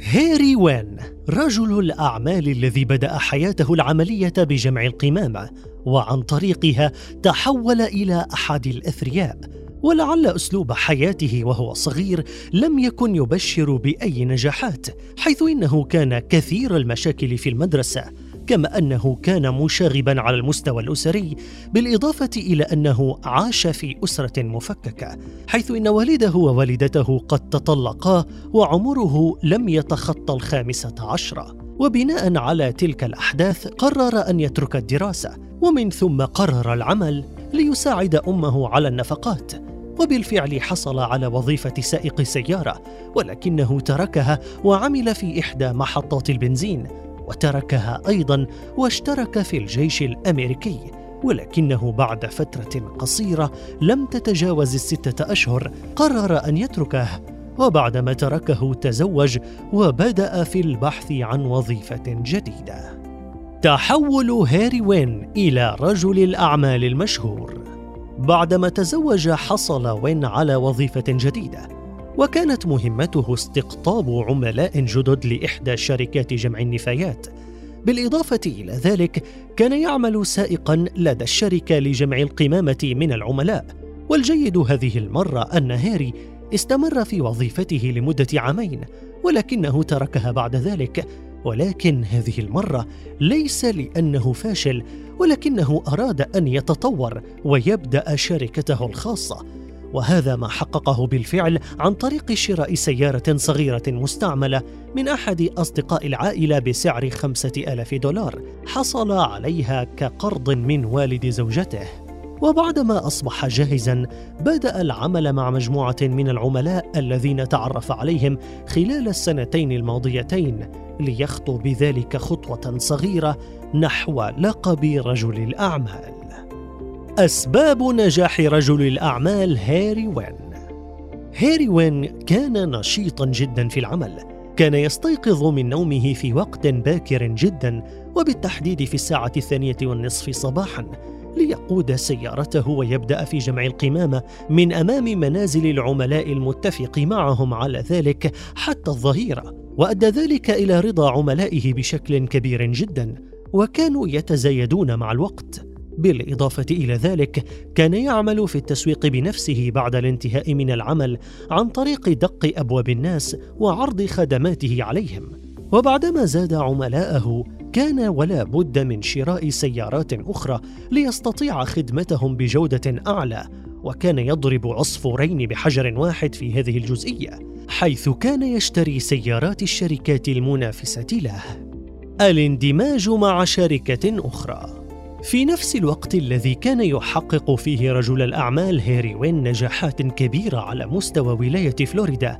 هيري وين رجل الأعمال الذي بدأ حياته العملية بجمع القمامة وعن طريقها تحول إلى أحد الأثرياء ولعل أسلوب حياته وهو صغير لم يكن يبشر بأي نجاحات حيث إنه كان كثير المشاكل في المدرسة. كما أنه كان مشاغبا على المستوى الأسري بالإضافة إلى أنه عاش في أسرة مفككة حيث إن والده ووالدته قد تطلقا وعمره لم يتخطى الخامسة عشرة. وبناء على تلك الأحداث قرر أن يترك الدراسة ومن ثم قرر العمل ليساعد أمه على النفقات. وبالفعل حصل على وظيفة سائق سيارة ولكنه تركها وعمل في إحدى محطات البنزين. وتركها أيضا واشترك في الجيش الأمريكي ولكنه بعد فترة قصيرة لم تتجاوز السته أشهر قرر أن يتركه وبعدما تركه تزوج وبدأ في البحث عن وظيفة جديدة. تحول هاري وين إلى رجل الأعمال المشهور. بعدما تزوج حصل وين على وظيفة جديدة. وكانت مهمته استقطاب عملاء جدد لإحدى شركات جمع النفايات. بالإضافة إلى ذلك كان يعمل سائقا لدى الشركة لجمع القمامة من العملاء. والجيد هذه المرة أن هاري استمر في وظيفته لمدة عامين ولكنه تركها بعد ذلك. ولكن هذه المرة ليس لأنه فاشل ولكنه أراد أن يتطور ويبدأ شركته الخاصة. وهذا ما حققه بالفعل عن طريق شراء سيارة صغيرة مستعملة من أحد أصدقاء العائلة بسعر خمسة ألاف دولار حصل عليها كقرض من والد زوجته. وبعدما أصبح جاهزا بدأ العمل مع مجموعة من العملاء الذين تعرف عليهم خلال السنتين الماضيتين ليخطو بذلك خطوة صغيرة نحو لقب رجل الأعمال. أسباب نجاح رجل الأعمال هاري وين. هاري وين كان نشيطا جدا في العمل. كان يستيقظ من نومه في وقت باكر جدا وبالتحديد في الساعة الثانية والنصف صباحا ليقود سيارته ويبدأ في جمع القمامة من أمام منازل العملاء المتفق معهم على ذلك حتى الظهيرة. وأدى ذلك إلى رضا عملائه بشكل كبير جدا وكانوا يتزايدون مع الوقت. بالإضافة إلى ذلك كان يعمل في التسويق بنفسه بعد الانتهاء من العمل عن طريق دق أبواب الناس وعرض خدماته عليهم. وبعدما زاد عملاءه كان ولا بد من شراء سيارات أخرى ليستطيع خدمتهم بجودة أعلى وكان يضرب عصفورين بحجر واحد في هذه الجزئية حيث كان يشتري سيارات الشركات المنافسة له. الإندماج مع شركة أخرى. في نفس الوقت الذي كان يحقق فيه رجل الأعمال هيري وين نجاحات كبيرة على مستوى ولاية فلوريدا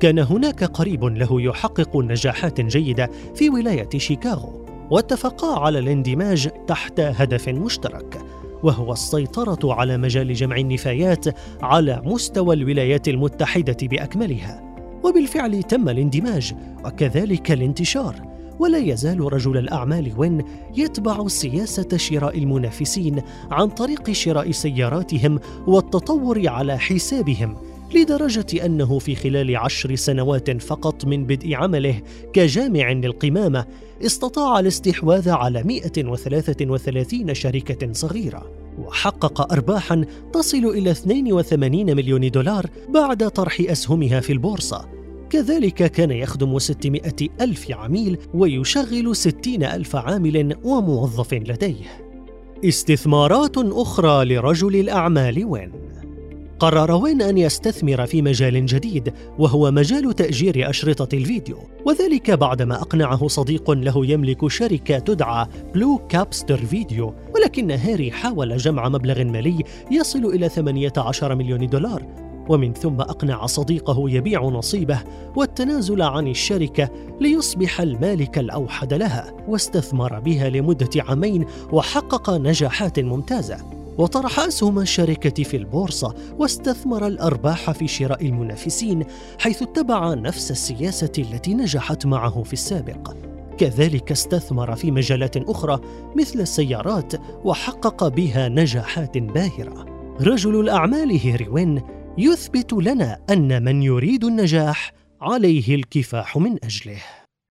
كان هناك قريب له يحقق نجاحات جيدة في ولاية شيكاغو واتفقا على الاندماج تحت هدف مشترك وهو السيطرة على مجال جمع النفايات على مستوى الولايات المتحدة بأكملها. وبالفعل تم الاندماج وكذلك الانتشار. ولا يزال رجل الأعمال وين يتبع سياسة شراء المنافسين عن طريق شراء سياراتهم والتطور على حسابهم لدرجة أنه في خلال عشر سنوات فقط من بدء عمله كجامع للقمامة استطاع الاستحواذ على 133 شركة صغيرة وحقق أرباحا تصل إلى 82 مليون دولار بعد طرح أسهمها في البورصة. كذلك كان يخدم 600 ألف عميل ويشغل 60 ألف عامل وموظف لديه. استثمارات أخرى لرجل الأعمال وين؟ قرر وين أن يستثمر في مجال جديد وهو مجال تأجير أشرطة الفيديو. وذلك بعدما أقنعه صديق له يملك شركة تدعى بلو كابستر فيديو ولكن هاري حاول جمع مبلغ مالي يصل إلى 18 مليون دولار. ومن ثم أقنع صديقه يبيع نصيبه والتنازل عن الشركة ليصبح المالك الأوحد لها واستثمر بها لمدة عامين وحقق نجاحات ممتازة. وطرح أسهم الشركة في البورصة واستثمر الأرباح في شراء المنافسين حيث اتبع نفس السياسة التي نجحت معه في السابق. كذلك استثمر في مجالات أخرى مثل السيارات وحقق بها نجاحات باهرة. رجل الأعمال هيري وين يثبت لنا أن من يريد النجاح عليه الكفاح من أجله.